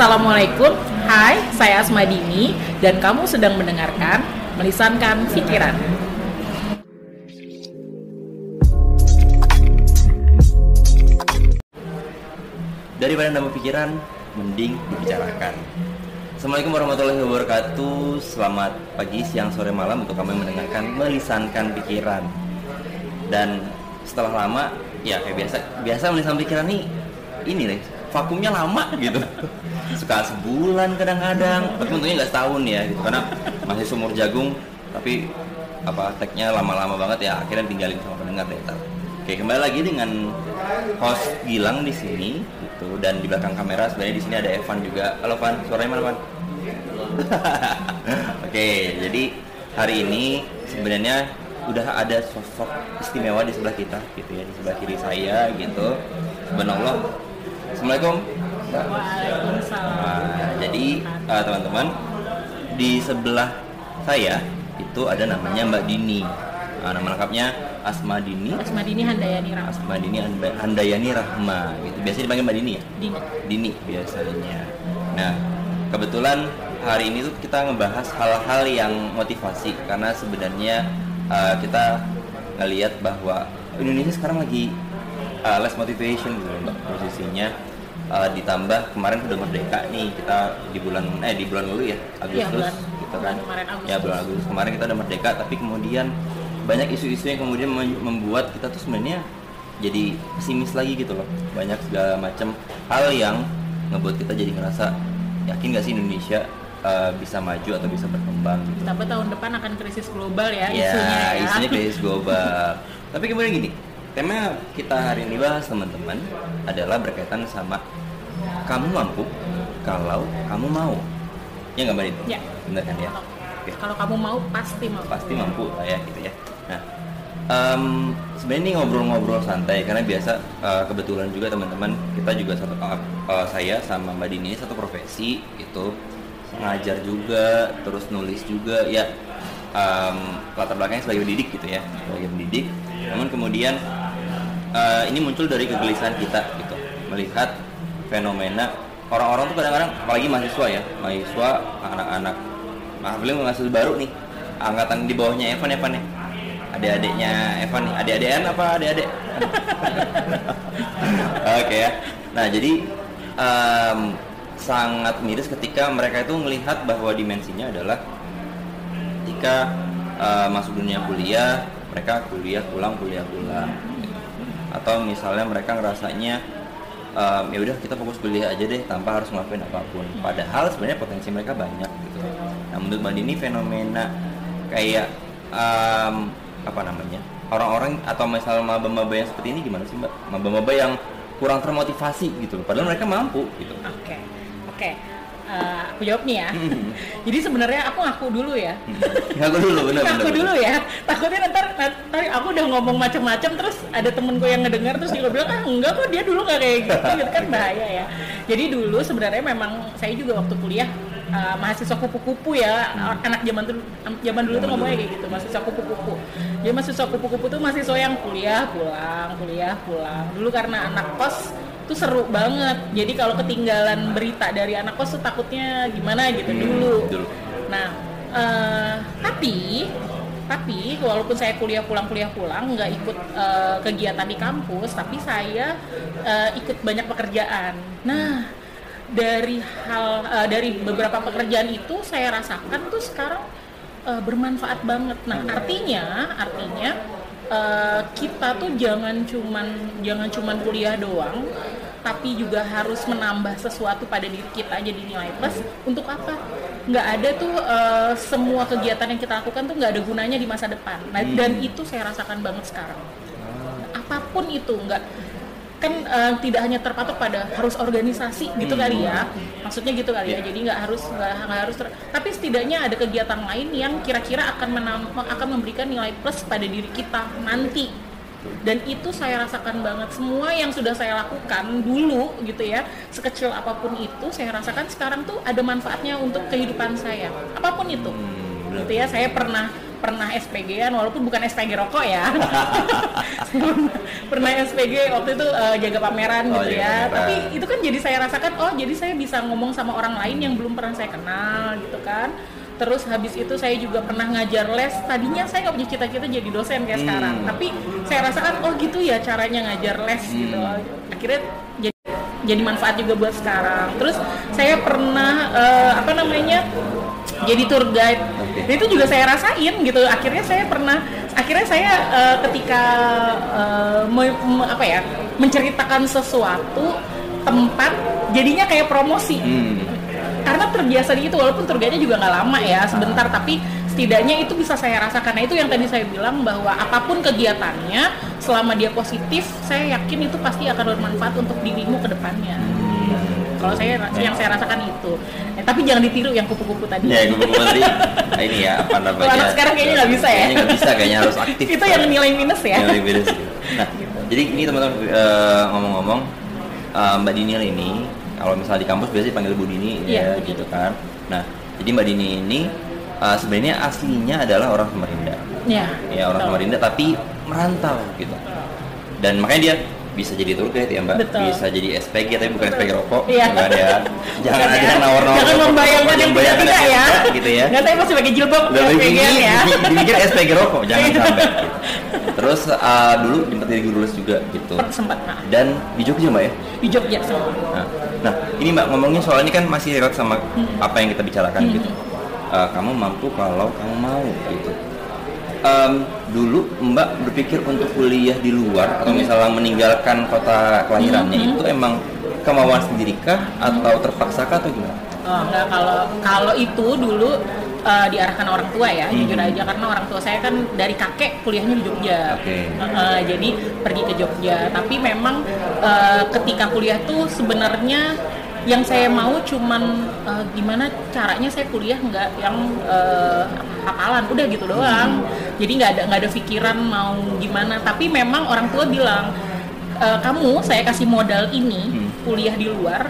Assalamualaikum, hai, saya Asma Dini dan kamu sedang mendengarkan Melisankan Pikiran. Daripada nambah pikiran, mending dibicarakan. Assalamualaikum warahmatullahi wabarakatuh. Selamat pagi, siang, sore, malam untuk kamu yang mendengarkan melisankan pikiran. Dan setelah lama, ya kayak biasa, biasa melisankan pikiran nih, ini nih vakumnya lama gitu. Suka sebulan kadang-kadang, tapi untungnya nggak setahun ya, gitu. Karena masih sumur jagung, tapi apa tagnya lama-lama banget ya akhirnya tinggalin sama pendengar deh ntar. Oke kembali lagi dengan host Gilang di sini gitu dan di belakang kamera sebenarnya di sini ada Evan juga. Halo Van, suaranya mana Van? Oke jadi hari ini sebenarnya udah ada sosok istimewa di sebelah kita gitu ya di sebelah kiri saya gitu. Subhanallah. Assalamualaikum. Waalaikumsalam. Nah, jadi uh, teman-teman di sebelah saya itu ada namanya Mbak Dini. Nah, nama lengkapnya Asma Dini. Asma Dini Handayani Rahma. Asma Dini Handa- Handayani Rahma. Gitu. Biasanya dipanggil Mbak Dini ya? Dini. Dini biasanya. Nah, kebetulan hari ini tuh kita ngebahas hal-hal yang motivasi karena sebenarnya uh, kita ngelihat bahwa Indonesia sekarang lagi uh, less motivation gitu Mbak posisinya. Uh, ditambah kemarin udah merdeka nih kita di bulan eh di bulan lalu ya Agustus Iya, bulan- gitu bulan kan. kemarin Agustus. ya bulan Agustus kemarin kita udah merdeka tapi kemudian banyak isu-isu yang kemudian mem- membuat kita tuh sebenarnya jadi pesimis lagi gitu loh. Banyak segala macam hal yang ngebuat kita jadi ngerasa yakin gak sih Indonesia uh, bisa maju atau bisa berkembang? gitu. Tambah tahun depan akan krisis global ya, ya isunya ya. isunya krisis global. Tapi kemudian gini tema kita hari ini bahas teman-teman adalah berkaitan sama kamu mampu kalau kamu mau ya nggak mbak? Ya. bener kan ya Kalau- Oke. Kalau kamu mau pasti mau. pasti mampu lah ya gitu ya nah em, sebenarnya ini ngobrol-ngobrol santai karena biasa eh, kebetulan juga teman-teman kita juga satu eh, eh, saya sama mbak Dini ini satu profesi gitu ngajar juga terus nulis juga ya em, latar belakangnya sebagai pendidik gitu ya sebagai pendidik. Namun kemudian eh, ini muncul dari kegelisahan kita gitu melihat fenomena orang-orang tuh kadang-kadang apalagi mahasiswa ya mahasiswa anak-anak. Beliau mahasiswa baru nih angkatan di bawahnya Evan Evan ya adik-adiknya Evan nih adik-adikan apa adik-adik? Oke ya. Nah jadi em, sangat miris ketika mereka itu melihat bahwa dimensinya adalah ketika eh, masuk dunia kuliah mereka kuliah pulang kuliah pulang. Atau misalnya mereka ngerasanya em, ya udah kita fokus kuliah aja deh tanpa harus ngelakuin apa pun. Padahal sebenarnya potensi mereka banyak gitu. Nah menurut mbak Dini fenomena kayak em, apa namanya orang-orang atau misalnya maba-maba yang seperti ini gimana sih mbak? Maba-maba yang kurang termotivasi gitu padahal mereka mampu gitu. Oke, oke. Eh, aku jawab nih ya. Jadi sebenarnya aku ngaku dulu ya. ngaku dulu bener ngaku bener, dulu ya. Takutnya ntar, ntar aku udah ngomong macam-macam terus ada temenku yang ngedengar terus dia bilang ah enggak kok dia dulu gak kayak gitu, gitu kan bahaya ya. Jadi dulu sebenarnya memang saya juga waktu kuliah eh, mahasiswa kupu-kupu ya anak zaman dulu zaman dulu tuh ngomongnya kayak gitu mahasiswa kupu-kupu. Jadi mahasiswa kupu-kupu tuh mahasiswa yang kuliah pulang kuliah pulang. Dulu karena anak kos tuh seru banget. Jadi kalau ketinggalan berita dari anak kos tuh takutnya gimana gitu Hmm, dulu. dulu. Nah, eh, tapi tapi walaupun saya kuliah pulang kuliah pulang nggak ikut eh, kegiatan di kampus, tapi saya eh, ikut banyak pekerjaan. Nah, dari hal eh, dari beberapa pekerjaan itu saya rasakan tuh sekarang eh, bermanfaat banget. Nah, artinya artinya eh, kita tuh jangan cuman jangan cuman kuliah doang, tapi juga harus menambah sesuatu pada diri kita jadi nilai plus. Untuk apa? Nggak ada tuh eh, semua kegiatan yang kita lakukan tuh nggak ada gunanya di masa depan. Nah, dan itu saya rasakan banget sekarang. Apa pun itu nggak kan eh, tidak hanya terpatok pada harus organisasi gitu kali ya. Maksudnya gitu kali ya. Iya. jadi nggak harus nggak harus ter- tapi setidaknya ada kegiatan lain yang kira-kira akan menam- akan memberikan nilai plus pada diri kita nanti. Dan itu saya rasakan banget. Semua yang sudah saya lakukan dulu gitu ya sekecil apa pun itu saya rasakan sekarang tuh ada manfaatnya untuk kehidupan saya. Apa pun itu. Hmm, gitu ya saya pernah pernah SPG-an walaupun bukan SPG rokok ya. pernah SPG waktu itu uh, jaga pameran Oh, gitu ya. pameran. Tapi itu kan jadi saya rasakan oh jadi saya bisa ngomong sama orang lain yang belum pernah saya kenal gitu kan. Terus habis itu saya juga pernah ngajar les. Tadinya saya nggak punya cita-cita jadi dosen kayak Hmm. sekarang, tapi saya rasakan oh gitu ya caranya ngajar les gitu. Hmm. Akhirnya jadi jadi manfaat juga buat sekarang. Terus saya pernah eh, apa namanya jadi tour guide. Dan itu juga saya rasain gitu. Akhirnya saya pernah, akhirnya saya eh, ketika eh, me- me- apa ya menceritakan sesuatu tempat jadinya kayak promosi. Hmm. karena terbiasa di itu walaupun tour guide-nya juga nggak lama ya sebentar tapi setidaknya itu bisa saya rasakan. Nah itu yang tadi saya bilang bahwa apa pun kegiatannya selama dia positif saya yakin itu pasti akan bermanfaat untuk dirimu ke depannya kalau saya yang saya rasakan itu Eh, tapi jangan ditiru yang kupu-kupu tadi Ya, gue tadi nah, ini ya apa namanya? Anak sekarang kayaknya nggak bisa ya? Kayaknya nggak bisa, kayaknya harus aktif. itu yang nilai minus ya beda sih. Nah, jadi ini teman-teman eh, ngomong-ngomong eh, Mbak Dini ini kalau misalnya di kampus biasanya dipanggil Bu Dini Iya. ya gitu kan. Nah, jadi Mbak Dini ini eh, sebenarnya aslinya adalah orang Samarinda. ya Ya, orang betul. Samarinda tapi merantau gitu. Dan makanya dia bisa jadi tour guide ya Mbak, Betul. bisa jadi SPG tapi bukan SPG rokok, Iya. kan ya. Jangan ada ya. yang nawar-nawar. jangan membayangkan yang Membayangkan tidak ya gitu ya. nggak saya masih pakai jilbab SPG ya dibikin SPG rokok, jangan Iya. sampai. Terus uh, dulu sempat jadi guru les juga gitu. sempat nah, Dan di Jogja mbak ya. di Jogja semua Nah, nah ini mbak ngomongnya soal ini kan masih relate sama Hmm. apa yang kita bicarakan gitu. Uh, kamu mampu kalau kamu mau gitu. Em, dulu mbak berpikir untuk kuliah di luar atau misalnya meninggalkan kota kelahirannya Hmm. itu emang kemauan sendiri kah atau terpaksa kah atau gimana? Oh, enggak kalau kalau itu dulu eh, diarahkan orang tua ya Hmm. jujur aja karena orang tua saya kan dari kakek kuliahnya di Jogja. Eh, eh, jadi pergi ke Jogja tapi memang eh, ketika kuliah tuh sebenarnya yang saya mau cuman eh, gimana caranya saya kuliah nggak yang eh, hafalan udah gitu doang jadi nggak ada nggak ada pikiran mau gimana tapi memang orang tua bilang "Eh, kamu saya kasih modal ini Hmm. kuliah di luar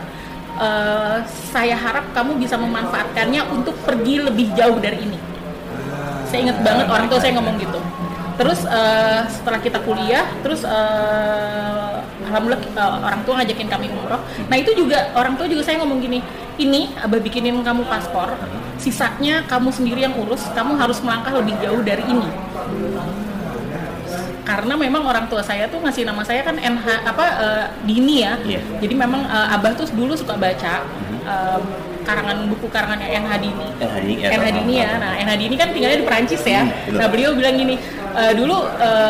eh, saya harap kamu bisa memanfaatkannya untuk pergi lebih jauh dari ini. Saya ingat banget orang tua saya ngomong gitu. Terus eh, setelah kita kuliah, terus eh, alhamdulillah eh, orang tua ngajakin kami umroh. Nah itu juga orang tua juga saya ngomong gini, ini abah bikinin kamu paspor, sisanya kamu sendiri yang urus, kamu harus melangkah lebih jauh dari ini karena memang orang tua saya tuh ngasih nama saya kan NH apa eh, Dini ya. Iya. Jadi memang eh, Abah tuh dulu suka baca eh, karangan buku karangannya NH Dini. NH Dini, ya, NH Dini ya. Nah, NH Dini kan tinggalnya di Perancis ya. Hmm, nah, beliau bilang gini, "Eh, dulu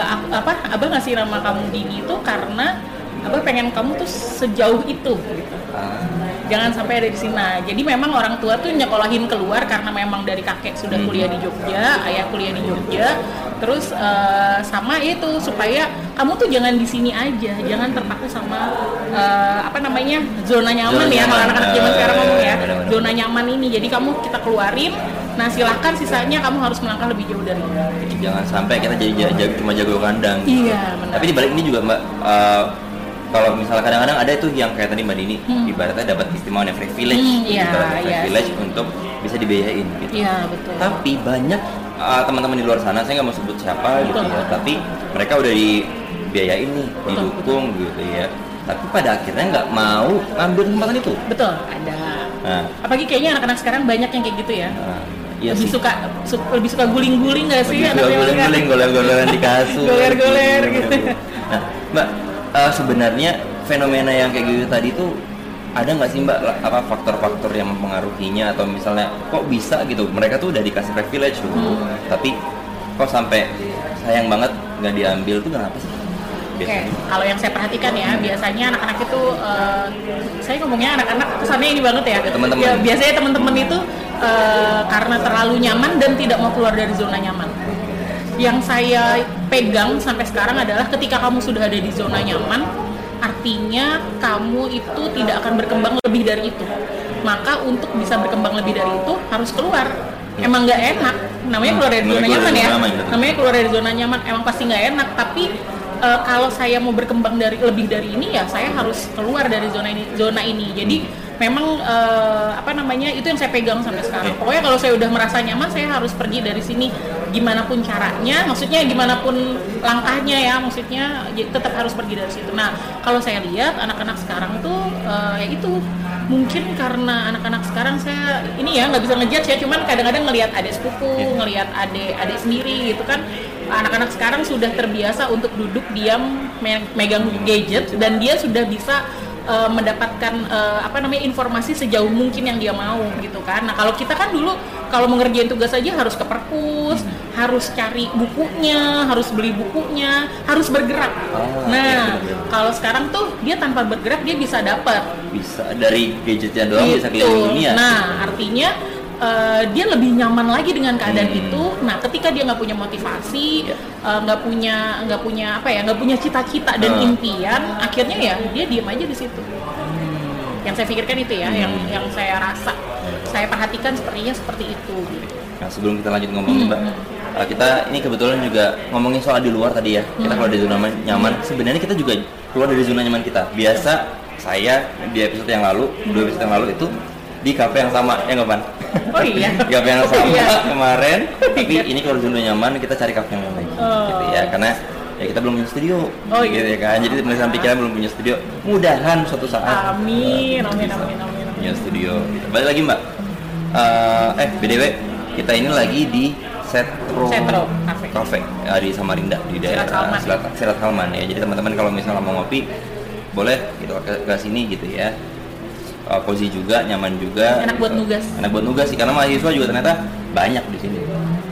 ap- apa Abah ngasih nama kamu Dini itu karena Abah pengen kamu tuh sejauh itu gitu Ah, jangan sampai ada di sini. Nah, jadi memang orang tua tuh nyekolahin keluar karena memang dari kakek sudah Hmm. kuliah di Jogja, ayah kuliah di Jogja. Terus eh, sama itu supaya kamu tuh jangan di sini aja, jangan terpaku sama eh, apa namanya zona nyaman Zona ya kalau anak-anak zaman sekarang ngomong ya, zona nyaman ini. Jadi kamu kita keluarin. Nah, silahkan sisanya kamu harus melangkah lebih jauh dari ini. jangan sampai kita jadi ja- ja- cuma jago kandang. Iya, benar. Tapi di balik ini juga Mbak, eh, kalau misalnya kadang-kadang ada tuh yang kayak tadi Mbak Dini, Hmm. ibaratnya dapat keistimewaan yang privilege, Hmm, iya, ibaratnya iya. privilege untuk bisa dibiayain gitu. Iya, betul. Tapi banyak uh, teman-teman di luar sana, saya nggak mau sebut siapa gitu Betul. ya, tapi mereka udah dibiayain nih, didukung gitu ya. Tapi pada akhirnya nggak mau ngambil kesempatan itu. Betul, ada. Nah, Apalagi kayaknya anak-anak sekarang banyak yang kayak gitu ya. nah, iya lebih sih. suka su- lebih suka guling-guling nggak sih Lebih suka guling-guling, goler-goleran di kasur. Goler-goler gitu. Nah, Mbak, uh, sebenarnya fenomena yang kayak gitu tadi tuh ada nggak sih Mbak apa faktor-faktor yang mempengaruhinya atau misalnya kok bisa gitu mereka tuh udah dikasih privilege dulu Hmm. tapi kok sampai sayang banget nggak diambil tuh kenapa sih? Oke, Biasanya. kalau yang saya perhatikan ya, biasanya anak-anak itu, eh, saya ngomongnya anak-anak kesannya ini banget ya. Ya, teman-teman. Ya, biasanya teman-teman itu eh, karena terlalu nyaman dan tidak mau keluar dari zona nyaman. Yang saya pegang sampai sekarang adalah ketika kamu sudah ada di zona nyaman, artinya kamu itu tidak akan berkembang lebih dari itu. Maka untuk bisa berkembang lebih dari itu harus keluar. Emang nggak enak, namanya keluar dari zona nyaman ya. Namanya keluar dari zona nyaman, emang pasti nggak enak. Tapi eh, kalau saya mau berkembang dari lebih dari ini ya saya harus keluar dari zona ini zona ini jadi memang eh, apa namanya itu yang saya pegang sampai sekarang pokoknya kalau saya udah merasa nyaman saya harus pergi dari sini gimana pun caranya maksudnya gimana pun langkahnya ya maksudnya tetap harus pergi dari situ nah kalau saya lihat anak-anak sekarang tuh eh, ya itu mungkin karena anak-anak sekarang saya ini ya nggak bisa ngejudge ya cuman kadang-kadang ngelihat adik sepupu Iya. ngelihat adik adik sendiri gitu kan anak-anak sekarang sudah terbiasa untuk duduk diam me- megang gadget dan dia sudah bisa uh, mendapatkan uh, apa namanya informasi sejauh mungkin yang dia mau gitu kan. Nah kalau kita kan dulu kalau mengerjain tugas aja harus ke perpus, harus cari bukunya, harus beli bukunya, harus bergerak. Iya, nah benar-benar. kalau sekarang tuh dia tanpa bergerak dia bisa dapat bisa dari gadgetnya doang bisa Gitu. keliling dunia Nah, artinya eh, dia lebih nyaman lagi dengan keadaan Hmm. itu. Nah, ketika dia nggak punya motivasi, Ya. eh, nggak punya nggak punya apa ya, nggak punya cita-cita dan Ah. impian, akhirnya ya dia diam aja di situ. Yang saya pikirkan itu ya, yang Hmm. yang saya rasa, saya perhatikan sepertinya seperti itu. Gitu. Nah sebelum kita lanjut ngomongin Hmm, mbak, uh, kita ini kebetulan juga ngomongin soal di luar tadi ya. Kita Hmm. keluar dari zona nyaman. Sebenarnya kita juga keluar dari zona nyaman kita. Biasa saya di episode yang lalu, dua episode yang lalu itu di kafe yang sama, ya nggak Pan? Oh iya. di kafe yang Oh sama iya. kemarin. Tapi Iya. ini keluar zona nyaman, kita cari kafe yang lain. Oh. Gitu ya, karena ya kita belum punya studio, Oh, gitu iya. ya kan. Jadi penulisan pikiran belum punya studio. Mudahan suatu saat Amin, amin, bisa amin, amin, amin. punya studio. Gitu. Balik lagi mbak. Eh, eh btw kita ini lagi di Setro, Setro Cafe. Cafe, ya, di Samarinda di daerah Serat Halman. Halman ya. Jadi teman-teman kalau misalnya mau ngopi boleh gitu ke, ke sini gitu ya. Eh, cozy juga, nyaman juga. Enak buat nugas. Enak buat nugas sih karena mahasiswa juga ternyata banyak di sini.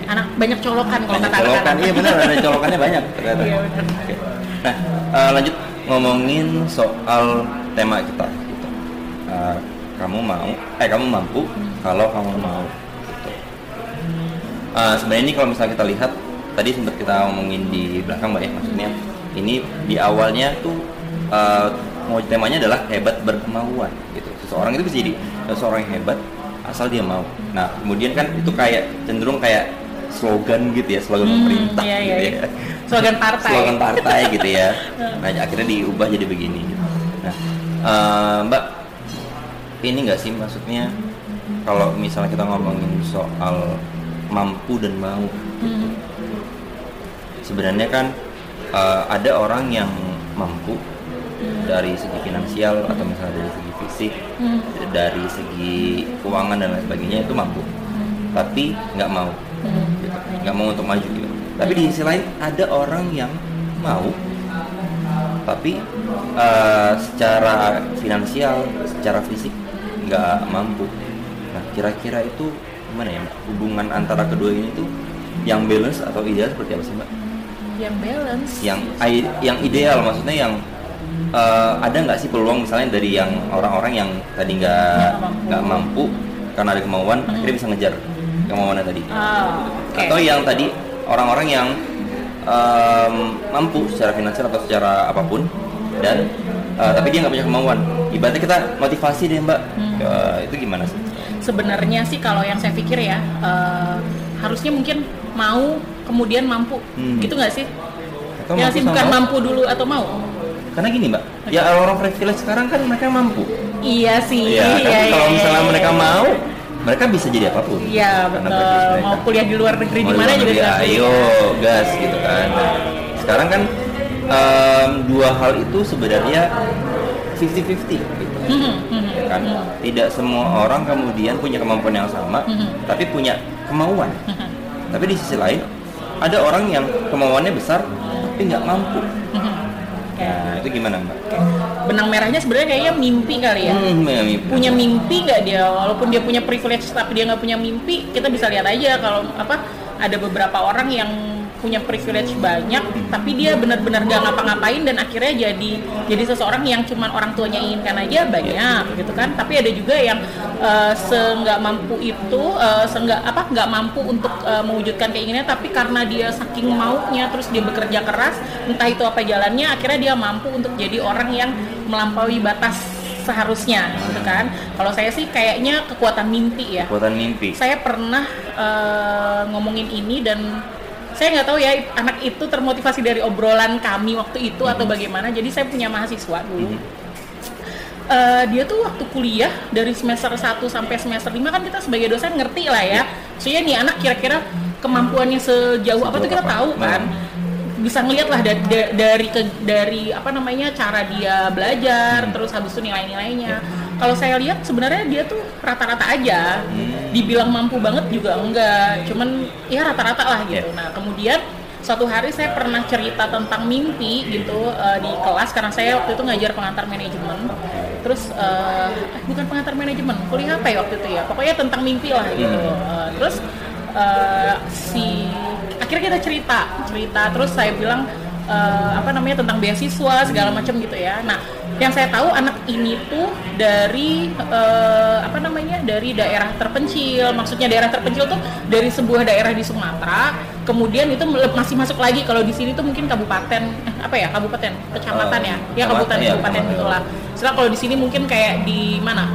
Anak banyak colokan kalau Banyak kata colokan, iya benar ada colokannya banyak ternyata. Iya, benar. Oke. Nah, eh, lanjut ngomongin soal tema kita. Gitu. Eh, kamu mau, eh kamu mampu kalau kamu mau. Gitu. Eh, Sebenarnya ini kalau misalnya kita lihat tadi sempat kita ngomongin di belakang mbak ya maksudnya ini di awalnya tuh mau temanya adalah hebat berkemauan gitu. Seseorang itu bisa jadi seseorang yang hebat asal dia mau. Nah kemudian kan itu kayak cenderung kayak slogan gitu ya slogan Hmm, pemerintah iya, gitu iya, ya iya. Slogan partai. slogan partai gitu ya nah akhirnya diubah jadi begini gitu. nah eh, mbak ini nggak sih maksudnya kalau misalnya kita ngomongin soal mampu dan mau Hmm. sebenarnya kan eh, ada orang yang mampu dari segi finansial atau misalnya dari segi fisik Hmm. dari segi keuangan dan lain sebagainya itu mampu. Tapi nggak mau. Hmm. gitu. nggak mau untuk maju gitu. Tapi di sisi lain ada orang yang mau. Tapi eh, secara finansial secara fisik nggak mampu. Nah kira-kira itu gimana ya hubungan antara kedua ini tuh yang balance atau ideal seperti apa sih mbak? Yang balance. yang yang ideal maksudnya yang eh, ada nggak sih peluang misalnya dari yang orang-orang yang tadi nggak Nggak mampu. karena ada kemauan Hmm. akhirnya bisa ngejar kemauannya tadi Ah, oke. atau yang tadi orang-orang yang em, mampu secara finansial atau secara apa pun dan eh, tapi dia nggak punya kemauan ibaratnya kita motivasi deh mbak Hmm. Eh, itu gimana sih sebenarnya sih kalau yang saya pikir ya eh, harusnya mungkin mau kemudian mampu Hmm. gitu nggak sih atau ya mampu sih bukan mau? mampu dulu atau mau karena gini mbak ya orang privilege sekarang kan mereka mampu iya sih Iya, kan iya, kalau iya, misalnya iya. mereka mau, mereka bisa jadi apa pun. iya betul mau kuliah di luar negeri di mana juga bisa ayo gas gitu kan. Nah, sekarang kan em, dua hal itu sebenarnya 50-50 gitu. Mhm, mhm, ya kan? mhm, Tidak semua orang kemudian punya kemampuan yang sama, Mhm. tapi punya kemauan. mhm, Tapi di sisi lain ada orang yang kemauannya besar tapi nggak mampu. mhm. Nah, itu gimana mbak? benang merahnya sebenarnya kayaknya mimpi kali ya Hmm, ya, mimpi. punya mimpi nggak dia walaupun dia punya privilege tapi dia nggak punya mimpi kita bisa lihat aja kalau apa ada beberapa orang yang punya privilege banyak tapi dia benar-benar nggak ngapa-ngapain dan akhirnya jadi jadi seseorang yang cuman orang tuanya inginkan aja banyak gitu kan. Tapi ada juga yang eh, seenggak mampu itu eh, seenggak apa nggak mampu untuk eh, mewujudkan keinginannya tapi karena dia saking maunya terus dia bekerja keras entah itu apa jalannya akhirnya dia mampu untuk jadi orang yang melampaui batas seharusnya gitu kan. Kalau saya sih kayaknya kekuatan mimpi ya. Kekuatan mimpi. saya pernah eh, ngomongin ini dan saya nggak tahu ya anak itu termotivasi dari obrolan kami waktu itu atau bagaimana jadi saya punya mahasiswa dulu Mhm. Eh, dia tuh waktu kuliah dari semester 1 sampai semester 5 kan kita sebagai dosen ngerti lah ya. Soalnya nih anak kira-kira kemampuannya sejauh apa tuh kita apa? tahu kan Hmm. bisa ngeliat lah da- da- dari ke, dari apa namanya cara dia belajar Hmm. terus habis itu nilai-nilainya kalau saya lihat sebenarnya dia tuh rata-rata aja. Hmm. dibilang mampu banget juga enggak. Cuman ya rata-rata lah gitu. Yeah. nah kemudian suatu hari saya pernah cerita tentang mimpi gitu eh, di kelas. Karena saya waktu itu ngajar pengantar manajemen. Terus eh, bukan pengantar manajemen kuliah apa ya waktu itu ya? Pokoknya tentang mimpi lah gitu. Hmm. Eh, terus eh, si akhirnya kita cerita cerita. Terus saya bilang eh, apa namanya tentang beasiswa segala macam gitu ya. Nah yang saya tahu anak ini tuh dari eh, apa namanya dari daerah terpencil. Maksudnya daerah terpencil tuh dari sebuah daerah di Sumatera. Kemudian itu masih masuk lagi. Kalau di sini tuh mungkin kabupaten eh, apa ya kabupaten kecamatan ya. Ya kabupaten ya, kabupaten gitulah. Setelah kalau di sini mungkin kayak di mana?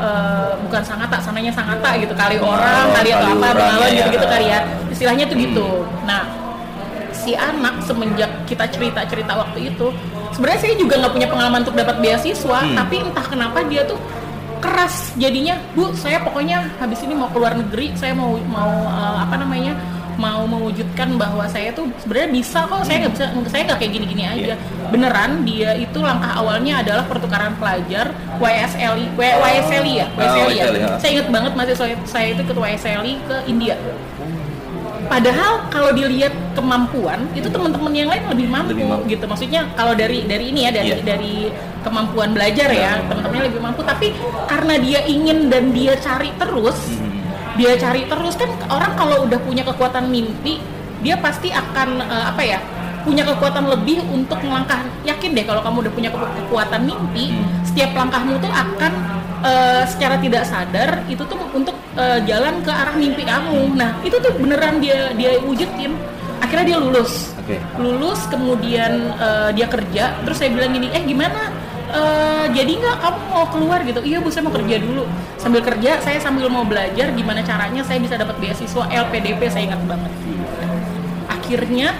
Eh, bukan Sangatta sananya Sangatta gitu. Kali orang Oh, kali atau apa Bengawan ya. gitu-gitu kali ya. Istilahnya tuh gitu. Nah si anak semenjak kita cerita-cerita waktu itu sebenarnya saya juga nggak punya pengalaman untuk dapat beasiswa Hmm. tapi entah kenapa dia tuh keras jadinya bu saya pokoknya habis ini mau keluar negeri saya mau mau eh, apa namanya mau mewujudkan bahwa saya tuh sebenarnya bisa kok saya nggak bisa saya nggak kayak gini-gini aja Iya. beneran dia itu langkah awalnya adalah pertukaran pelajar YSLI W- YSLI ya Oh, ya YSLI, ya. saya ingat banget masih saya, saya itu ke YSLI ke India Padahal kalau dilihat kemampuan itu teman-teman yang lain lebih mampu, Lebih mampu. gitu. Maksudnya kalau dari dari ini ya dari Iya. dari kemampuan belajar ya teman-temannya lebih mampu. Tapi karena dia ingin dan dia cari terus, Hmm. dia cari terus kan orang kalau udah punya kekuatan mimpi dia pasti akan eh, apa ya punya kekuatan lebih untuk melangkah yakin deh kalau kamu udah punya keku- kekuatan mimpi Hmm. setiap langkahmu tuh akan eh, secara tidak sadar itu tuh untuk eh, jalan ke arah mimpi kamu. Nah itu tuh beneran dia dia wujudin akhirnya dia lulus. Oke. lulus kemudian eh, dia kerja terus saya bilang gini eh gimana? Eh, jadi nggak? Kamu mau keluar? Gitu. Iya bu saya mau kerja dulu. Sambil kerja saya sambil mau belajar gimana caranya saya bisa dapat beasiswa LPDP saya ingat banget. Akhirnya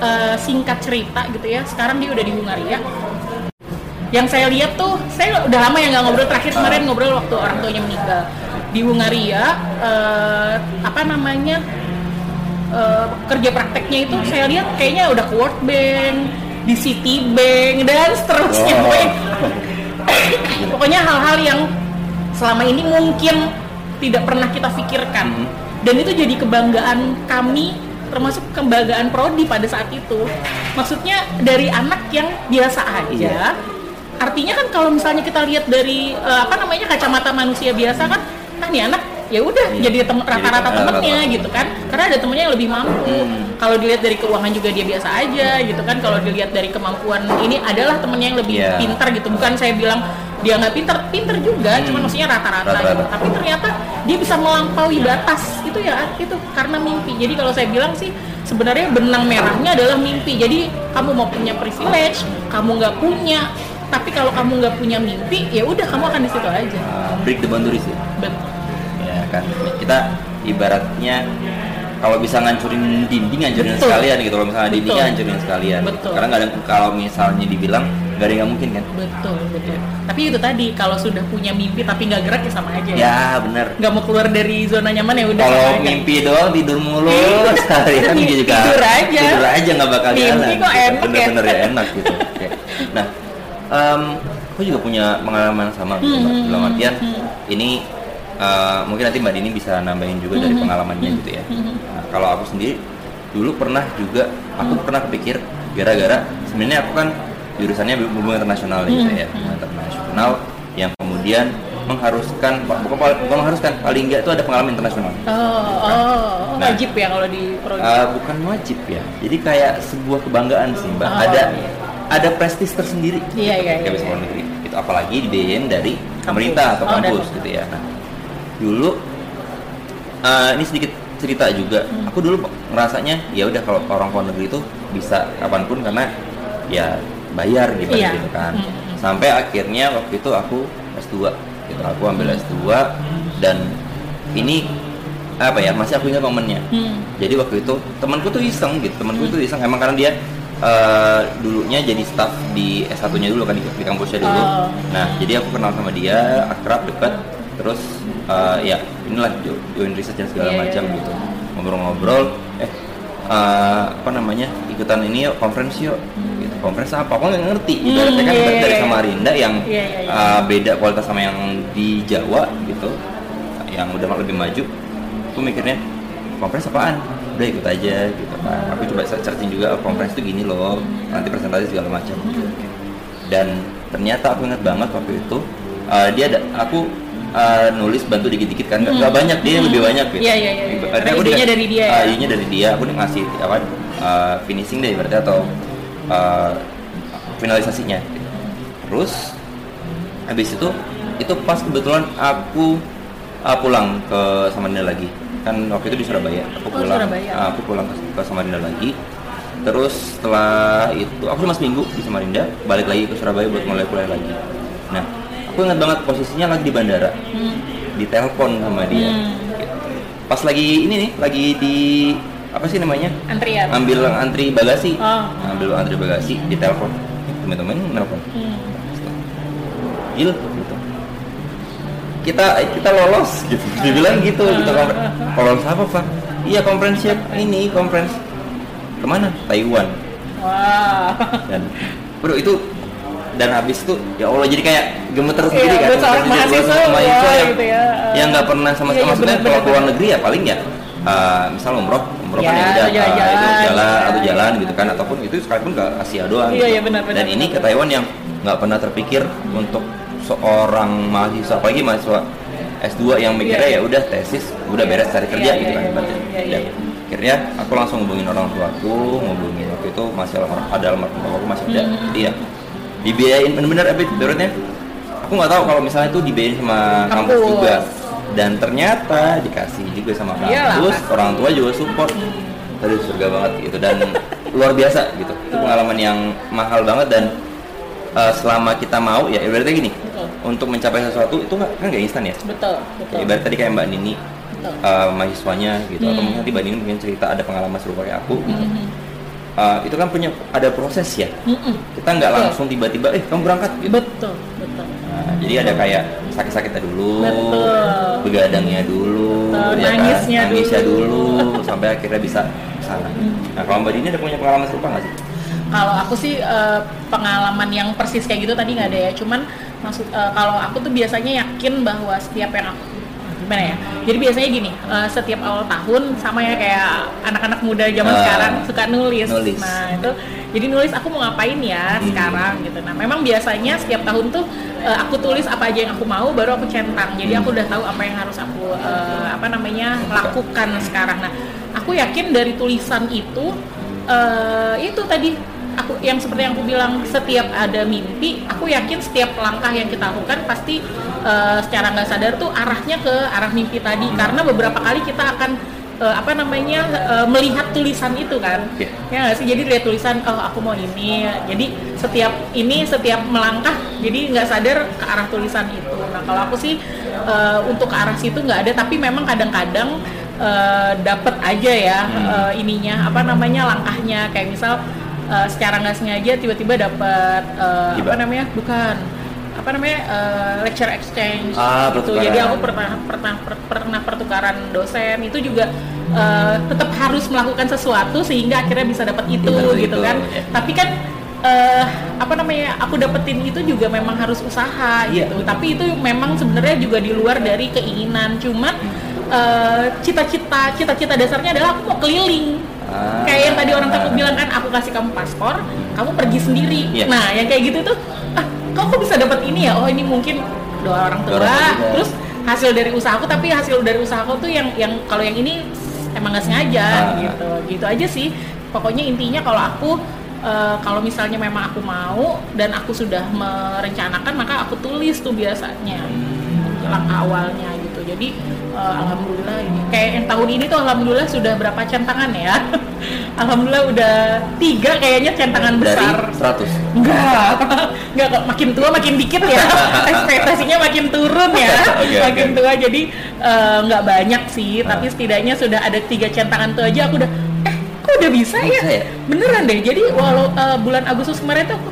eh, singkat cerita gitu ya sekarang dia udah di Hungaria yang saya lihat tuh saya udah lama ya nggak ngobrol terakhir kemarin ngobrol waktu orang tuanya meninggal di Hungaria eh, apa namanya eh, kerja prakteknya itu saya lihat kayaknya udah ke World Bank di Citibank dan seterusnya Oh. pokoknya hal-hal yang selama ini mungkin tidak pernah kita pikirkan Mhm. dan itu jadi kebanggaan kami termasuk kebanggaan prodi pada saat itu maksudnya dari anak yang biasa aja Iya. Artinya kan kalau misalnya kita lihat dari eh, apa namanya kacamata manusia biasa kan ah nih anak ya udah Iya. jadi tem- rata-rata temennya rata-rata. gitu kan karena ada temennya yang lebih mampu Hmm. kalau dilihat dari keuangan juga dia biasa aja gitu kan kalau dilihat dari kemampuan ini adalah temennya yang lebih Iya. pintar gitu bukan saya bilang dia nggak pintar pintar juga Hmm. cuman maksudnya rata-rata Rata-rata. gitu. tapi ternyata dia bisa melampaui batas itu ya itu karena mimpi jadi kalau saya bilang sih sebenarnya benang merahnya adalah mimpi jadi kamu mau punya privilege kamu nggak punya tapi kalau kamu nggak punya mimpi ya udah kamu akan di situ aja Uh, break the boundaries ya. betul ya kan kita ibaratnya kalau bisa ngancurin dinding ngancurin Betul. sekalian gitu kalau misalnya Betul. dindingnya hancurin sekalian Betul. karena nggak ada kalau misalnya dibilang nggak ada yang mungkin kan betul betul tapi itu tadi kalau sudah punya mimpi tapi nggak gerak ya sama aja ya bener nggak mau keluar dari zona nyaman ya udah kalau sama aja. mimpi doang tidur mulu Iya. seharian dia juga Tidur aja. tidur aja nggak bakal Mimpi jalan kok enak ya. bener-bener ya enak gitu Oke. nah em, aku juga punya pengalaman sama gitu, Mbak. Hmm, dalam artian hmm. ini eh, mungkin nanti mbak Dini bisa nambahin juga dari Hmm, pengalamannya hmm, gitu ya hmm. nah, kalau aku sendiri dulu pernah juga aku pernah kepikir gara-gara sebenarnya aku kan jurusannya hubungan internasional gitu Hmm, ya hmm. hubungan internasional yang kemudian mengharuskan bukan bukan mengharuskan paling enggak itu ada pengalaman internasional oh, oh, oh, Nah. wajib ya kalau di Uh, bukan wajib ya jadi kayak sebuah kebanggaan sih mbak Oh, ada iya. Ada prestis tersendiri Iya, iya, ketika iya, bisa iya. luar negeri itu apalagi dibiayain dari Kampus. pemerintah atau Oh, kampus gitu ya nah dulu uh, ini sedikit cerita juga Hmm. aku dulu ngerasanya ya udah kalau orang luar negeri itu bisa kapan pun karena ya bayar gitu Iya. gitu kan Hmm. sampai akhirnya waktu itu aku S2 gitu aku ambil S2 dan ini apa ya masih aku ingat momennya Hmm. jadi waktu itu temanku tuh iseng gitu temanku tuh iseng emang karena dia eh, dulunya jadi staff di S1 nya dulu kan di, di kampusnya dulu Oh. nah jadi aku kenal sama dia akrab dekat terus eh, ya inilah jo- join research dan segala Iya, iya, macam iya. gitu ngobrol-ngobrol eh eh, apa namanya ikutan ini yuk conference yuk gitu conference apa aku nggak ngerti Hmm, ibaratnya kan iya, dari iya, iya. Samarinda yang Iya, iya, iya. eh, beda kualitas sama yang di Jawa gitu yang udah lebih maju aku mikirnya conference apaan udah ikut aja gitu kan aku coba searching juga oh, conference itu gini loh nanti presentasi segala macam dan ternyata aku ingat banget waktu itu uh, dia ada aku uh, nulis bantu dikit-dikit kan nggak nggak banyak dia lebih banyak gitu Iya, iya, iya, iya. Karena aku idenya dari dia ya. uh, idenya dari dia aku ngasih apa uh, finishing deh berarti atau uh, finalisasinya gitu. terus habis itu itu pas kebetulan aku uh, pulang ke Samarinda lagi kan waktu itu di Surabaya aku Oh, pulang Surabaya. uh, aku pulang ke, ke Samarinda lagi terus setelah itu aku cuma seminggu di Samarinda balik lagi ke Surabaya buat mulai kuliah lagi nah aku ingat banget posisinya lagi di bandara Hmm. ditelepon sama dia Hmm. pas lagi ini nih lagi di apa sih namanya Antrian. ambil antri bagasi Oh. ambil antri bagasi ditelepon teman-teman nelpon Hmm. Gil. Kita kita lolos gitu. Dibilang gitu konfer- lolos apa Pak? Iya conference ini conference ke mana? Taiwan Wah. dan bro itu dan habis itu ya Allah jadi kayak gemeter sendiri Iya, kan buat seorang Buat mahasiswa, seorang mahasiswa wah, yang, gitu ya. yang nggak pernah sama Iya, sekali iya, maksudnya benar, kalau benar, keluar benar. negeri ya paling ya uh, misal umroh umroh kan Ya, ya udah atau uh, itu jalan ya. atau jalan gitu kan ataupun itu sekalipun ke Asia doang Iya, gitu. iya, benar, benar, dan ini benar. ke Taiwan yang nggak pernah terpikir untuk seorang mahasiswa apalagi mahasiswa S2 yang mikirnya Iya. ya udah tesis udah beres cari kerja Iya, gitu iya, kan iya, ibaratnya. iya, iya, iya. akhirnya aku langsung hubungin orang tuaku ngubungin waktu itu masih almarhum ada almarhum bapakku masih ada Hmm. dia dibiayain bener-bener apa ibaratnya aku nggak tahu kalau misalnya itu dibiayain sama kampus, Kampus. juga dan ternyata dikasih juga sama kampus orang tua juga support tadi surga banget gitu dan luar biasa gitu itu pengalaman yang mahal banget dan uh, selama kita mau ya ibaratnya gini. Untuk mencapai sesuatu itu nggak kan nggak instan ya Betul, betul. Ibarat tadi kayak Mbak Nini Betul. uh, mahasiswanya gitu atau Hmm. mungkin nanti Mbak Nini mungkin cerita ada pengalaman serupa kayak aku gitu. Mhm. Uh, itu kan punya ada proses ya Mm-mm. kita nggak langsung tiba-tiba eh kamu berangkat gitu Betul, betul. Nah, jadi ada kayak sakit-sakitnya dulu Betul. begadangnya dulu Betul, ya kan? nangisnya nangisnya dulu. dulu sampai akhirnya bisa ke sana nah kalau Mbak Dini ada punya pengalaman serupa nggak sih Kalau aku sih eh, pengalaman yang persis kayak gitu tadi nggak ada ya. Cuman maksud eh, kalau aku tuh biasanya yakin bahwa setiap yang aku gimana ya? Jadi biasanya gini, eh, setiap awal tahun sama ya kayak anak-anak muda zaman Ah. sekarang suka nulis. Nulis. Nah itu jadi nulis aku mau ngapain ya Hmm. sekarang gitu. Nah memang biasanya setiap tahun tuh eh, aku tulis apa aja yang aku mau baru aku centang. Jadi Hmm. aku udah tahu apa yang harus aku eh, apa namanya lakukan sekarang. Nah aku yakin dari tulisan itu eh, itu tadi aku yang seperti yang aku bilang setiap ada mimpi aku yakin setiap langkah yang kita lakukan pasti eh, secara nggak sadar tuh arahnya ke arah mimpi tadi. Karena beberapa kali kita akan eh, apa namanya eh, melihat tulisan itu kan. Iya. ya nggak sih? Jadi lihat tulisan oh aku mau ini. Jadi setiap ini setiap melangkah jadi nggak sadar ke arah tulisan itu. Nah kalau aku sih eh, untuk ke arah situ nggak ada tapi memang kadang-kadang eh, dapat aja ya Hmm. eh, ininya apa namanya langkahnya. Kayak misal eh, secara nggak sengaja tiba-tiba dapat Hibah. apa namanya? Bukan. Apa namanya? Eh, lecture exchange Ah, gitu. pertukaran. jadi aku pernah pernah per- pernah pertukaran dosen. Itu juga eh, tetap harus melakukan sesuatu sehingga akhirnya bisa dapat itu Bener gitu itu. kan. tapi kan eh, apa namanya? Aku dapetin itu juga memang harus usaha Iya, gitu. betul. tapi itu memang sebenarnya juga di luar dari keinginan. Cuman cita-cita cita-cita dasarnya adalah aku mau keliling Ah. kayak yang tadi orang takut bilang kan aku kasih kamu paspor kamu pergi sendiri Iya. nah yang kayak gitu tuh ah kok aku bisa dapat ini ya oh ini mungkin doa orang tua Doa orang tua juga. terus hasil dari usahaku tapi hasil dari usahaku tuh yang yang kalau yang ini emang nggak sengaja Ah. gitu gitu aja sih pokoknya intinya kalau aku eh, kalau misalnya memang aku mau dan aku sudah merencanakan maka aku tulis tuh biasanya langkah awalnya gitu jadi eh, alhamdulillah ini kayak yang tahun ini tuh alhamdulillah sudah berapa centangan ya alhamdulillah udah tiga kayaknya centangan dari besar 100 Enggak, enggak kok makin tua makin dikit ya. Ekspektasinya makin turun ya. Oke, makin oke. tua jadi nggak banyak sih, tapi setidaknya sudah ada tiga centangan tuh aja aku udah eh kok udah bisa, Bisa ya? ya? Beneran deh. Jadi walau eh, bulan Agustus kemarin tuh aku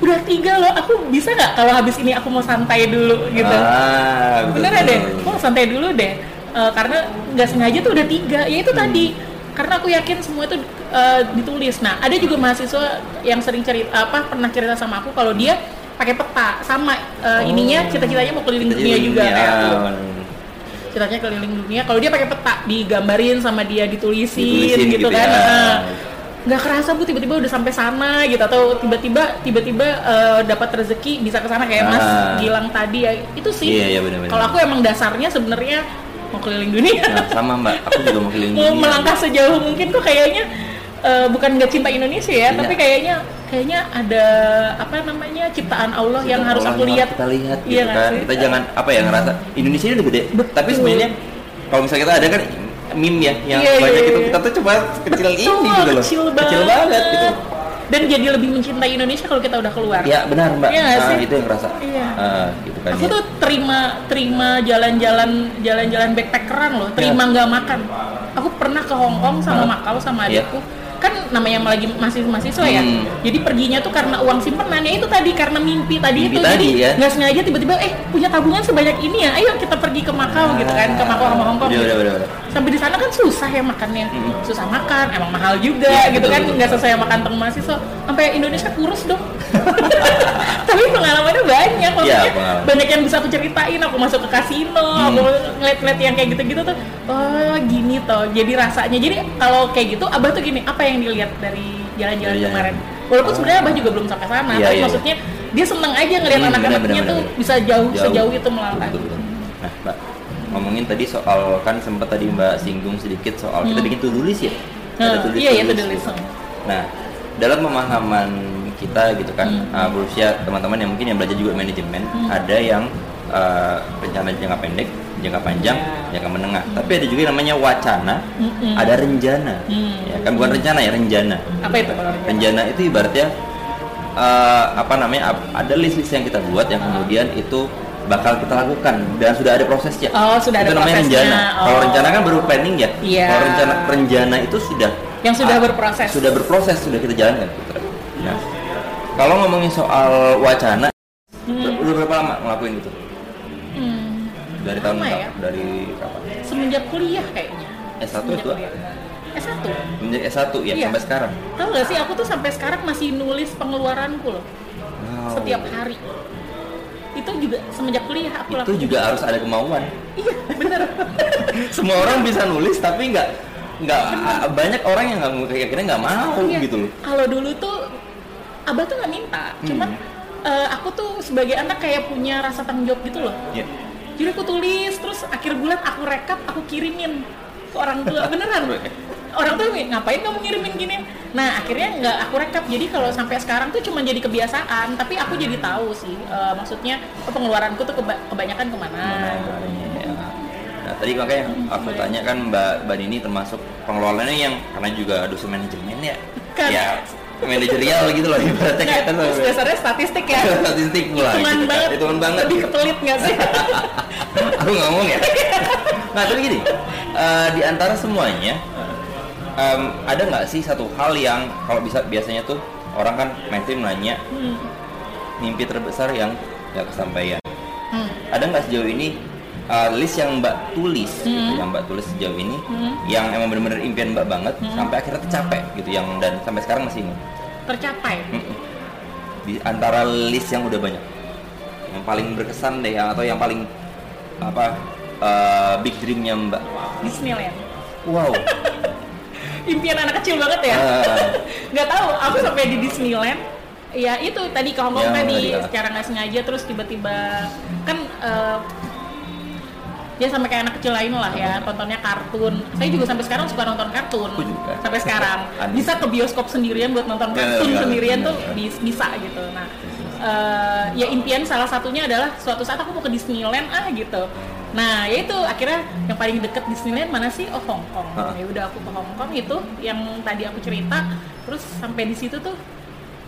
udah tiga loh. Aku bisa nggak kalau habis ini aku mau santai dulu gitu. ah, betul, Beneran deh, betul. mau santai dulu deh. Eh, karena nggak sengaja tuh udah tiga ya itu tadi karena aku yakin semua itu eh, ditulis nah ada juga mahasiswa yang sering cerita apa pernah cerita sama aku kalau dia pakai peta sama eh, Oh. ininya cita-citanya mau keliling dunia juga Dunia. kayak aku ceritanya keliling dunia kalau dia pakai peta digambarin sama dia ditulisin, Ditulisin gitu, ya. gitu kan ya. Nah, nggak kerasa bu tiba-tiba udah sampai sana gitu atau tiba-tiba tiba-tiba eh, dapat rezeki bisa ke sana kayak Mas Ah. Gilang tadi ya itu sih Iya, iya, kalau aku emang dasarnya sebenarnya mau keliling dunia Nah, sama mbak, aku juga mau keliling dunia. melangkah sejauh mungkin kok kayaknya eh, bukan nggak cinta Indonesia ya Iya. tapi kayaknya kayaknya ada apa namanya ciptaan Allah yang harus Allah aku lihat Kita lihat gitu Iya kan. sih? Kita jangan apa ya ngerasa Indonesia ini udah gede. Betul. Tapi sebenarnya kalau misalnya kita ada kan meme ya yang Iya, iya, banyak iya, itu iya. kita tuh cuma kecil ini Betul, gitu loh. kecil Kecil banget gitu. dan jadi lebih mencintai Indonesia kalau kita udah keluar Ya benar mbak. Iya Nah, sih? itu yang ngerasa. Iya. Ah, gitu kan. aku ya. tuh terima terima jalan-jalan jalan-jalan backpackeran loh terima Iya. nggak makan aku pernah ke Hong Kong sama Hah? Makau sama Iya. adikku kan namanya lagi masih mahasiswa ya Hmm. jadi perginya tuh karena uang simpenan ya itu tadi karena mimpi tadi Mimpi itu tadi, jadi ya. nggak sengaja tiba-tiba eh punya tabungan sebanyak ini ya ayo kita pergi ke Makau gitu kan ke Makau sama Hong Kong Udah, udah, udah, udah. sampai di sana kan susah ya makannya Mm-mm. susah makan emang mahal juga Iya, gitu betul, kan nggak betul. sesuai makan teman mahasiswa sampai Indonesia kurus dong tapi pengalamannya banyak maksudnya Iya, pengalaman. banyak yang bisa aku ceritain aku masuk ke kasino Hmm. aku ngeliat-ngeliat yang kayak gitu-gitu tuh oh gini toh jadi rasanya jadi kalau kayak gitu abah tuh gini apa yang dilihat dari jalan-jalan Dari kemarin walaupun Oh. sebenarnya abah juga belum sampai sana Iya, tapi iya, maksudnya dia seneng aja ngeliat Hmm, anak-anaknya tuh benar, bisa jauh, Jauh. sejauh itu melangkah Betul, betul. Nah, Mbak, ngomongin tadi soal kan sempat tadi Mbak singgung sedikit soal kita Hmm. bikin to-do list ya. Nah, to-do iya, iya, to-do list. Nah, dalam pemahaman kita gitu kan, Hmm. uh, berusia teman-teman yang mungkin yang belajar juga manajemen, Hmm. ada yang uh, rencana jangka pendek, jangka panjang, Ya. jangka menengah. Tapi ada juga yang namanya wacana, Mm-mm. ada rencana. Hmm. Ya kan bukan rencana ya, rencana. apa itu kalau itu ibaratnya eh, apa namanya ada list-list yang kita buat yang Ah. kemudian itu bakal kita lakukan dan sudah ada prosesnya. Oh, sudah ada itu namanya prosesnya. rencana. Kalau Oh. rencana kan baru planning ya. Iya. Kalau rencana rencana itu sudah Yang sudah ah, berproses. Sudah berproses, sudah kita jalankan. Nah, kalau ngomongin soal wacana, Hmm. udah berapa lama ngelakuin itu? Hmm. Dari tahun Lama ya? Dari kapan? semenjak kuliah kayaknya S1 Semenjak itu? kuliah. S1 Menjadi S1 ya Iya. sampai sekarang. Tahu gak sih aku tuh sampai sekarang masih nulis pengeluaranku loh Wow. setiap hari. Itu juga semenjak kuliah aku itu lakukan. juga harus ada kemauan. Iya, bener. semua orang bisa nulis tapi nggak nggak banyak orang yang nggak kayak akhirnya nggak mau Iya. gitu loh Kalau dulu tuh abah tuh nggak minta, Hmm. cuman eh, aku tuh sebagai anak kayak punya rasa tanggung jawab gitu loh. ya Jadi aku tulis terus akhir bulan aku rekap, aku kirimin ke orang tua beneran. Orang tuh ngapain kamu ngirimin gini? Nah akhirnya nggak aku rekap. Jadi kalau sampai sekarang tuh cuma jadi kebiasaan. Tapi aku jadi tahu sih, eh, maksudnya oh, pengeluaranku tuh keba- kebanyakan ke mana. Ya. Nah tadi makanya aku tanya kan Mbak Mbak Nini termasuk pengelolanya yang karena juga dosen manajemen ya, Kan. ya manajerial gitu loh ibaratnya Nggak, kita terus dasarnya statistik ya. statistik pula Hitungan gitu kan. banget. hitungan banget Lebih kepelit nggak sih? aku ngomong ya nah tapi gini eh, di antara semuanya em, ada nggak sih satu hal yang kalau bisa biasanya tuh orang kan mainstream nanya Hmm. mimpi terbesar yang nggak kesampaian Hmm. ada nggak sejauh ini uh, list yang mbak tulis gitu, Hmm. yang mbak tulis sejauh ini Hmm. yang emang bener-bener impian mbak banget Hmm. sampai akhirnya tercapai gitu yang dan sampai sekarang masih ingat Tercapai. Mm-mm. di antara list yang udah banyak yang paling berkesan deh yang atau yang paling apa uh, big dreamnya mbak Disneyland. wow Impian anak kecil banget ya. Ah. nggak tahu aku sampai di Disneyland ya itu tadi ke Hongkong Ya, tadi ya. secara nggak sengaja terus tiba-tiba kan eh, ya sampai kayak anak kecil lain lah ya tontonnya kartun. Saya juga sampai sekarang suka nonton kartun. Juga. sampai sekarang. Bisa ke bioskop sendirian buat nonton Ya, kartun ya, sendirian ya, tuh ya. bis- bisa gitu. Nah eh, ya impian salah satunya adalah suatu saat aku mau ke Disneyland ah gitu. Nah ya itu akhirnya yang paling deket Disneyland mana sih? Oh Hong Kong. Ya udah aku ke Hong Kong itu yang tadi aku cerita. Terus sampai di situ tuh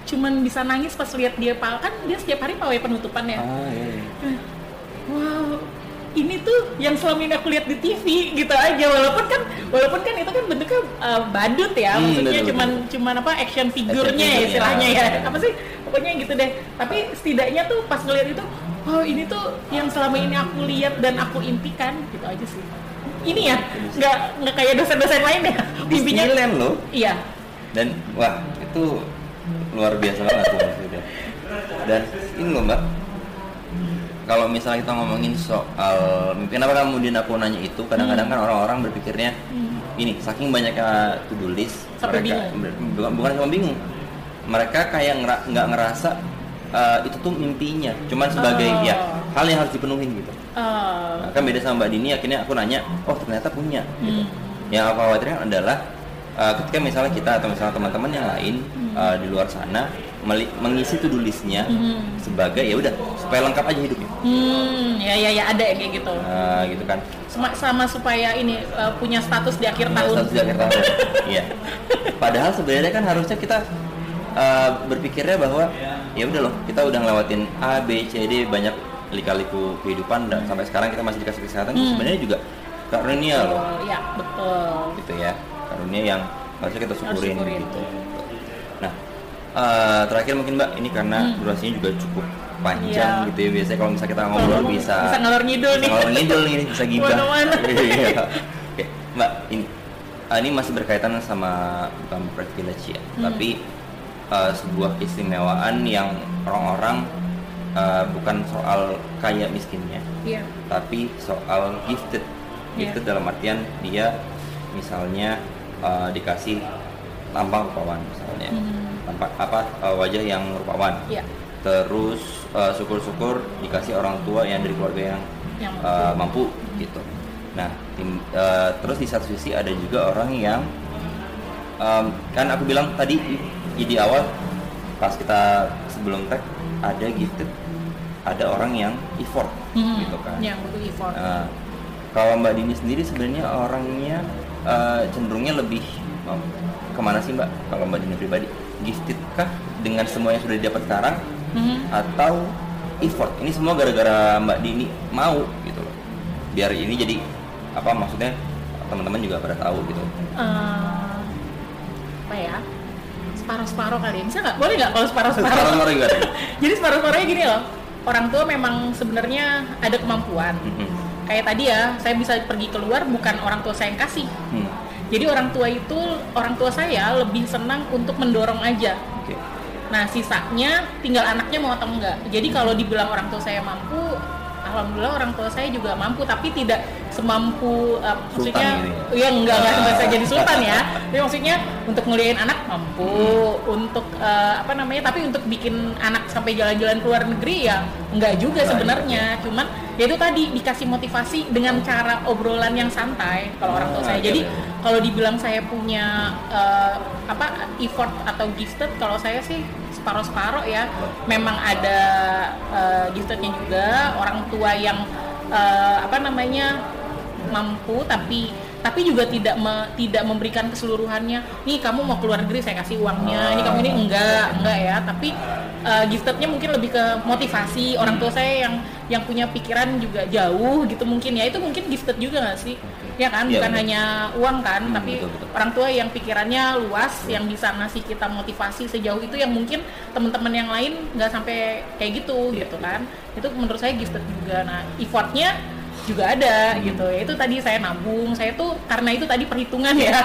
cuman bisa nangis pas lihat dia pal kan dia setiap hari pawai penutupan ya ah, iya, iya. wow ini tuh yang selama ini aku lihat di TV gitu aja. Walaupun kan walaupun kan itu kan bentuknya uh, badut ya. Hmm, maksudnya betul, cuman cuman apa action figurnya ya istilahnya ya. apa sih? Pokoknya gitu deh. Tapi setidaknya tuh pas ngeliat itu oh ini tuh yang selama ini aku lihat dan aku impikan gitu aja sih. Ini ya nggak nggak kayak dosen-dosen lain ya. Mimpinya Disneyland loh. Iya. Dan wah itu luar biasa banget tuh maksudnya. Dan ini loh mbak kalau misalnya kita ngomongin soal mimpi kenapa kemudian aku nanya itu? Kadang-kadang kan orang-orang berpikirnya ini saking banyaknya to do list Sampai mereka bukan bukan cuma bingung. Mereka kayak ngera- nggak ngerasa eh, itu tuh mimpinya. Cuman sebagai Oh. ya hal yang harus dipenuhin gitu. Eh, Nah, kan beda sama mbak Dini akhirnya aku nanya oh ternyata punya. Gitu. Hmm. yang aku khawatirkan adalah uh, ketika misalnya kita atau misalnya teman-teman yang lain uh, di luar sana mengisi to-do listnya Hmm. sebagai ya udah supaya lengkap aja hidupnya Hmm, ya ya ya ada yang kayak gitu. Nah, gitu kan Sama, sama supaya ini uh, punya status di akhir Punya tahun. status di akhir tahun iya padahal sebenarnya kan harusnya kita uh, berpikirnya bahwa ya udah loh kita udah ngelewatin A B C D banyak lika-liku kehidupan dan sampai sekarang kita masih dikasih kesehatan Hmm. sebenarnya juga karunia loh Betul, ya betul. gitu ya karunia yang harusnya kita syukurin, syukurin. gitu nah eh, terakhir mungkin mbak ini karena Hmm. durasinya juga cukup panjang Iya. gitu ya biasanya kalau misalnya kita ngobrol bisa bisa ngalor ngidul bisa nih. ngalor ngidul nih bisa gibah. Iya. oke mbak ini ah, ini masih berkaitan sama bukan privilege ya Hmm. tapi eh, sebuah keistimewaan yang orang-orang eh, bukan soal kaya miskinnya Iya. tapi soal gifted Iya. gifted dalam artian dia misalnya uh, dikasih tampang rupawan misalnya Hmm. Apa uh, wajah yang rupawan Iya. terus uh, syukur-syukur dikasih orang tua yang dari keluarga yang, Yang uh, mampu gitu nah tim- uh, terus di satu sisi ada juga orang yang um, kan aku bilang tadi di, awal pas kita sebelum tag ada gifted ada orang yang effort Hmm, gitu kan Yang butuh effort. Nah, kalau Mbak Dini sendiri sebenarnya orangnya eh, cenderungnya lebih oh, ke mana sih Mbak? Kalau Mbak Dini pribadi, gifted kah dengan semua yang sudah didapat sekarang Mhm. atau effort? Ini semua gara-gara Mbak Dini mau gitu loh. Biar ini jadi apa maksudnya teman-teman juga pada tahu gitu. Eh, apa ya? Separuh-separuh kali ya. Bisa nggak? Boleh nggak kalau separuh-separuh? Separuh-separuh gimana? Jadi separuh-separuhnya gini loh. Orang tua memang sebenarnya ada kemampuan. Mhm. Kayak tadi ya, saya bisa pergi keluar bukan orang tua saya yang kasih. Hmm, Jadi orang tua itu, orang tua saya lebih senang untuk mendorong aja. Oke. Nah sisanya tinggal anaknya mau atau enggak. Jadi kalau dibilang orang tua saya mampu, alhamdulillah orang tua saya juga mampu, tapi tidak semampu, uh, maksudnya, gitu ya enggak enggak Ah. sampai jadi sultan ya. Tapi maksudnya untuk ngeliain anak mampu, untuk uh, apa namanya, tapi untuk bikin anak sampai jalan-jalan ke luar negeri ya enggak juga Enggak sebenarnya. Cuman ya itu tadi dikasih motivasi dengan cara obrolan yang santai kalau orang tua Ah, saya. iya, Jadi iya. kalau dibilang saya punya eh, apa effort atau gifted kalau saya sih separuh-separuh ya. Memang ada giftednya juga. Orang tua yang eh, apa namanya mampu tapi tapi juga tidak me- tidak memberikan keseluruhannya. Nih kamu mau keluar negeri saya kasih uangnya. Ini kamu ini enggak enggak ya. Tapi eh, giftednya mungkin lebih ke motivasi. Orang tua saya yang yang punya pikiran juga jauh gitu mungkin ya. Itu mungkin gifted juga nggak sih? Ya kan? Iya, bukan betul. hanya uang kan Hmm, tapi betul, betul. orang tua yang pikirannya luas yang bisa ngasih kita motivasi sejauh itu yang mungkin teman-teman yang lain nggak sampai kayak gitu Iya, gitu iya. kan. Itu menurut saya gifted juga. Nah effortnya juga ada Hmm. gitu. Ya itu tadi saya nabung. Saya tuh karena itu tadi perhitungan ya.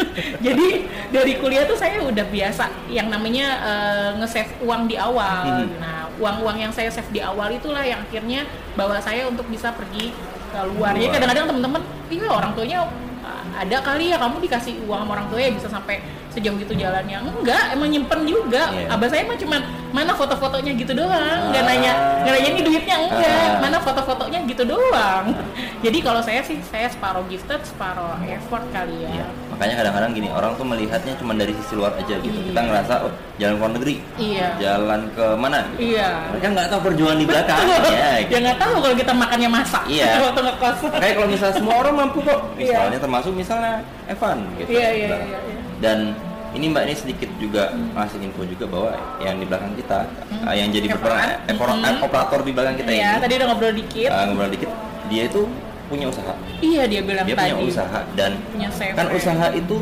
Jadi dari kuliah tuh saya udah biasa yang namanya eh, nge-save uang di awal. Hmm. nah uang-uang yang saya save di awal itulah yang akhirnya bawa saya untuk bisa pergi ke luar. Ya kadang-kadang teman-teman iya orang tuanya "Ah, ada kali ya kamu dikasih uang sama orang tua ya bisa sampai sejauh itu jalannya enggak emang nyimpen juga Iya. abah saya mah cuman mana foto-fotonya gitu doang nggak Ah. nanya nggak nanya ini duitnya enggak Ah. mana foto-fotonya gitu doang jadi kalau saya sih saya separuh gifted separuh effort kali ya Iya. Makanya kadang-kadang gini orang tuh melihatnya cuma dari sisi luar aja gitu. Iya. Kita ngerasa oh jalan ke luar negeri, iya jalan ke mana? Gitu. iya Mereka nggak tahu perjuangan di belakang. Betul. ya, ya nggak tahu kalau kita makannya masak Iya. waktu ngekos Makanya kalau misalnya semua orang mampu kok, Iya. misalnya termasuk misalnya Evan gitu. iya iya Nah, iya iya. Dan ini mbak ini sedikit juga ngasih info juga bahwa yang di belakang kita, Hmm. eh, yang jadi berperan epor- Hmm. operator di belakang kita Iya, ini, tadi udah ngobrol dikit eh, ngobrol dikit, dia itu punya usaha. iya dia bilang Dia tadi punya usaha dan punya kan usaha itu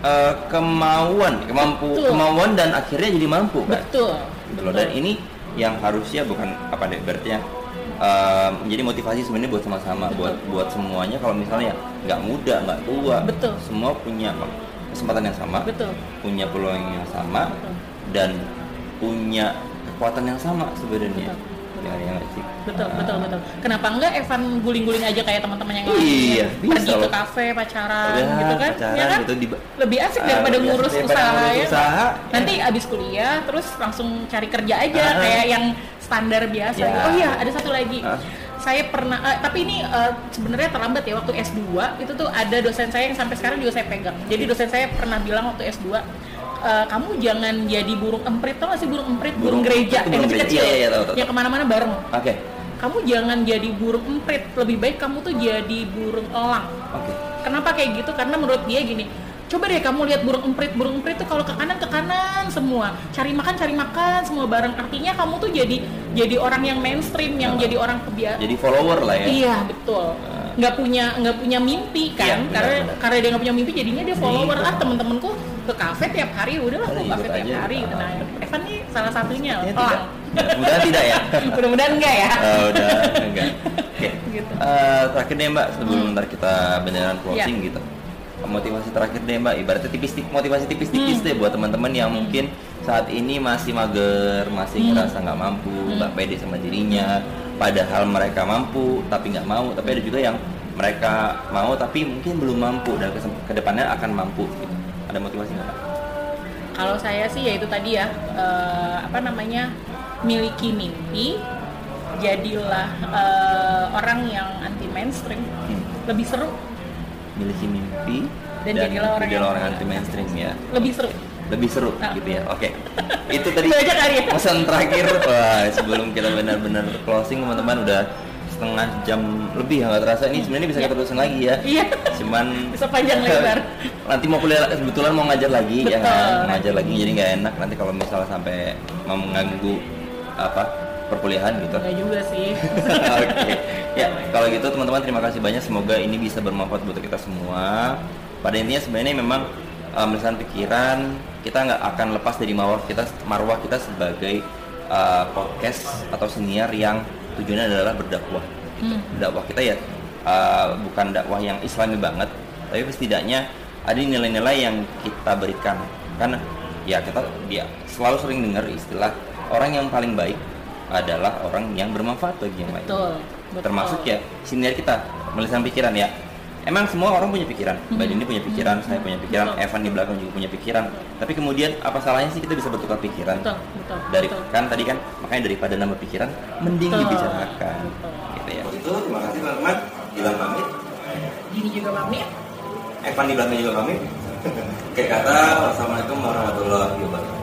eh, kemauan, kemampu, Betul. kemauan dan akhirnya jadi mampu kan. betul Gitu loh. Dan ini yang harusnya bukan apa deh berarti ya eh, menjadi motivasi sebenarnya buat sama-sama Betul. buat buat semuanya kalau misalnya nggak muda nggak tua Betul. semua punya kesempatan yang sama betul punya peluang yang sama Betul. dan punya kekuatan yang sama sebenarnya Betul. ya ya sih betul Ah. betul betul kenapa enggak Evan guling-guling aja kayak teman-teman yang lain Iya, bisa pergi ke loh. kafe pacaran Udah, gitu kan pacaran ya kan gitu di lebih asik Ah, daripada lebih asik ngurus daripada usaha ngurus ya usaha. nanti abis kuliah terus langsung cari kerja aja Ah. kayak yang standar biasa Ya. gitu. oh iya ada satu lagi Ah. Saya pernah eh, tapi ini eh, sebenarnya terlambat ya waktu S2 itu tuh ada dosen saya yang sampai sekarang juga saya pegang. Jadi dosen saya pernah bilang waktu S2 eh, kamu jangan jadi burung emprit tau gak sih burung emprit? Burung, Burung- gereja. yang Iya, iya, tahu, tahu, yang tahu. ke mana-mana bareng. Oke. Kamu jangan jadi burung emprit. Lebih baik kamu tuh jadi burung elang. Oke. Kenapa kayak gitu? Karena menurut dia gini coba deh kamu lihat burung emprit. Burung emprit tuh kalau ke kanan ke kanan semua. Cari makan cari makan semua bareng. Artinya kamu tuh jadi jadi orang yang mainstream yang Ah. jadi orang kebiasaan jadi follower lah ya iya betul nggak punya nggak punya mimpi kan Iya, benar, karena benar. karena dia nggak punya mimpi jadinya dia follower Ikut. ah temen-temenku ke kafe tiap hari udahlah Udah, ke kafe tiap aja. hari gitu. nah Evan nih salah satunya Ya, tidak mudah tidak ya mudah-mudahan enggak ya Oh, udah enggak oke Gitu. Eh, terakhir deh mbak sebelum Hmm. ntar kita beneran closing Ya. gitu motivasi terakhir deh mbak ibaratnya tipis motivasi tipis-tipis Hmm. deh buat teman-teman yang mungkin saat ini masih mager masih Hmm. ngerasa nggak mampu Hmm. nggak pede sama dirinya padahal mereka mampu tapi nggak mau tapi ada juga yang mereka mau tapi mungkin belum mampu dan ke depannya akan mampu gitu ada motivasi nggak? Kalau saya sih ya itu tadi ya eh, apa namanya miliki mimpi, jadilah eh, orang yang anti mainstream, Hmm. lebih seru, miliki mimpi Dan jadilah orang yang- anti mainstream ya lebih seru. Lebih seru Ah. gitu ya oke itu tadi Itu aja kali ya. pesan terakhir wah sebelum kita benar-benar closing teman-teman udah setengah jam lebih ya nggak terasa ini sebenarnya bisa kita terusin lagi ya Iya. cuman Bisa panjang lebar. nanti mau kuliah kebetulan mau ngajar lagi ya Betul. kan mau ngajar lagi jadi nggak enak nanti kalau misalnya sampai mau mengganggu apa perkuliahan gitu Enggak juga sih. Oke, ya kalau gitu teman-teman terima kasih banyak. Semoga ini bisa bermanfaat buat kita semua. Pada intinya sebenarnya memang melisan pikiran kita nggak akan lepas dari marwah kita, marwah kita sebagai uh, podcast atau senior yang tujuannya adalah berdakwah. Gitu. Hmm. Dakwah kita ya uh, bukan dakwah yang Islami banget, tapi setidaknya ada nilai-nilai yang kita berikan. Karena ya kita dia selalu sering dengar istilah orang yang paling baik adalah orang yang bermanfaat bagi yang lain. Termasuk ya siniar kita melisan pikiran ya. Emang semua orang punya pikiran. Mbak Mhm. Dini punya pikiran, saya punya pikiran, Betul. Evan di belakang juga punya pikiran. Tapi kemudian apa salahnya sih kita bisa bertukar pikiran? Betul, betul. Dari betul. kan tadi kan makanya daripada nambah pikiran mending Betul. dibicarakan. Betul. Gitu ya. Itu terima kasih teman-teman. Bilang pamit. Gini juga pamit. Evan di belakang juga pamit. Oke kata wassalamualaikum warahmatullahi wabarakatuh.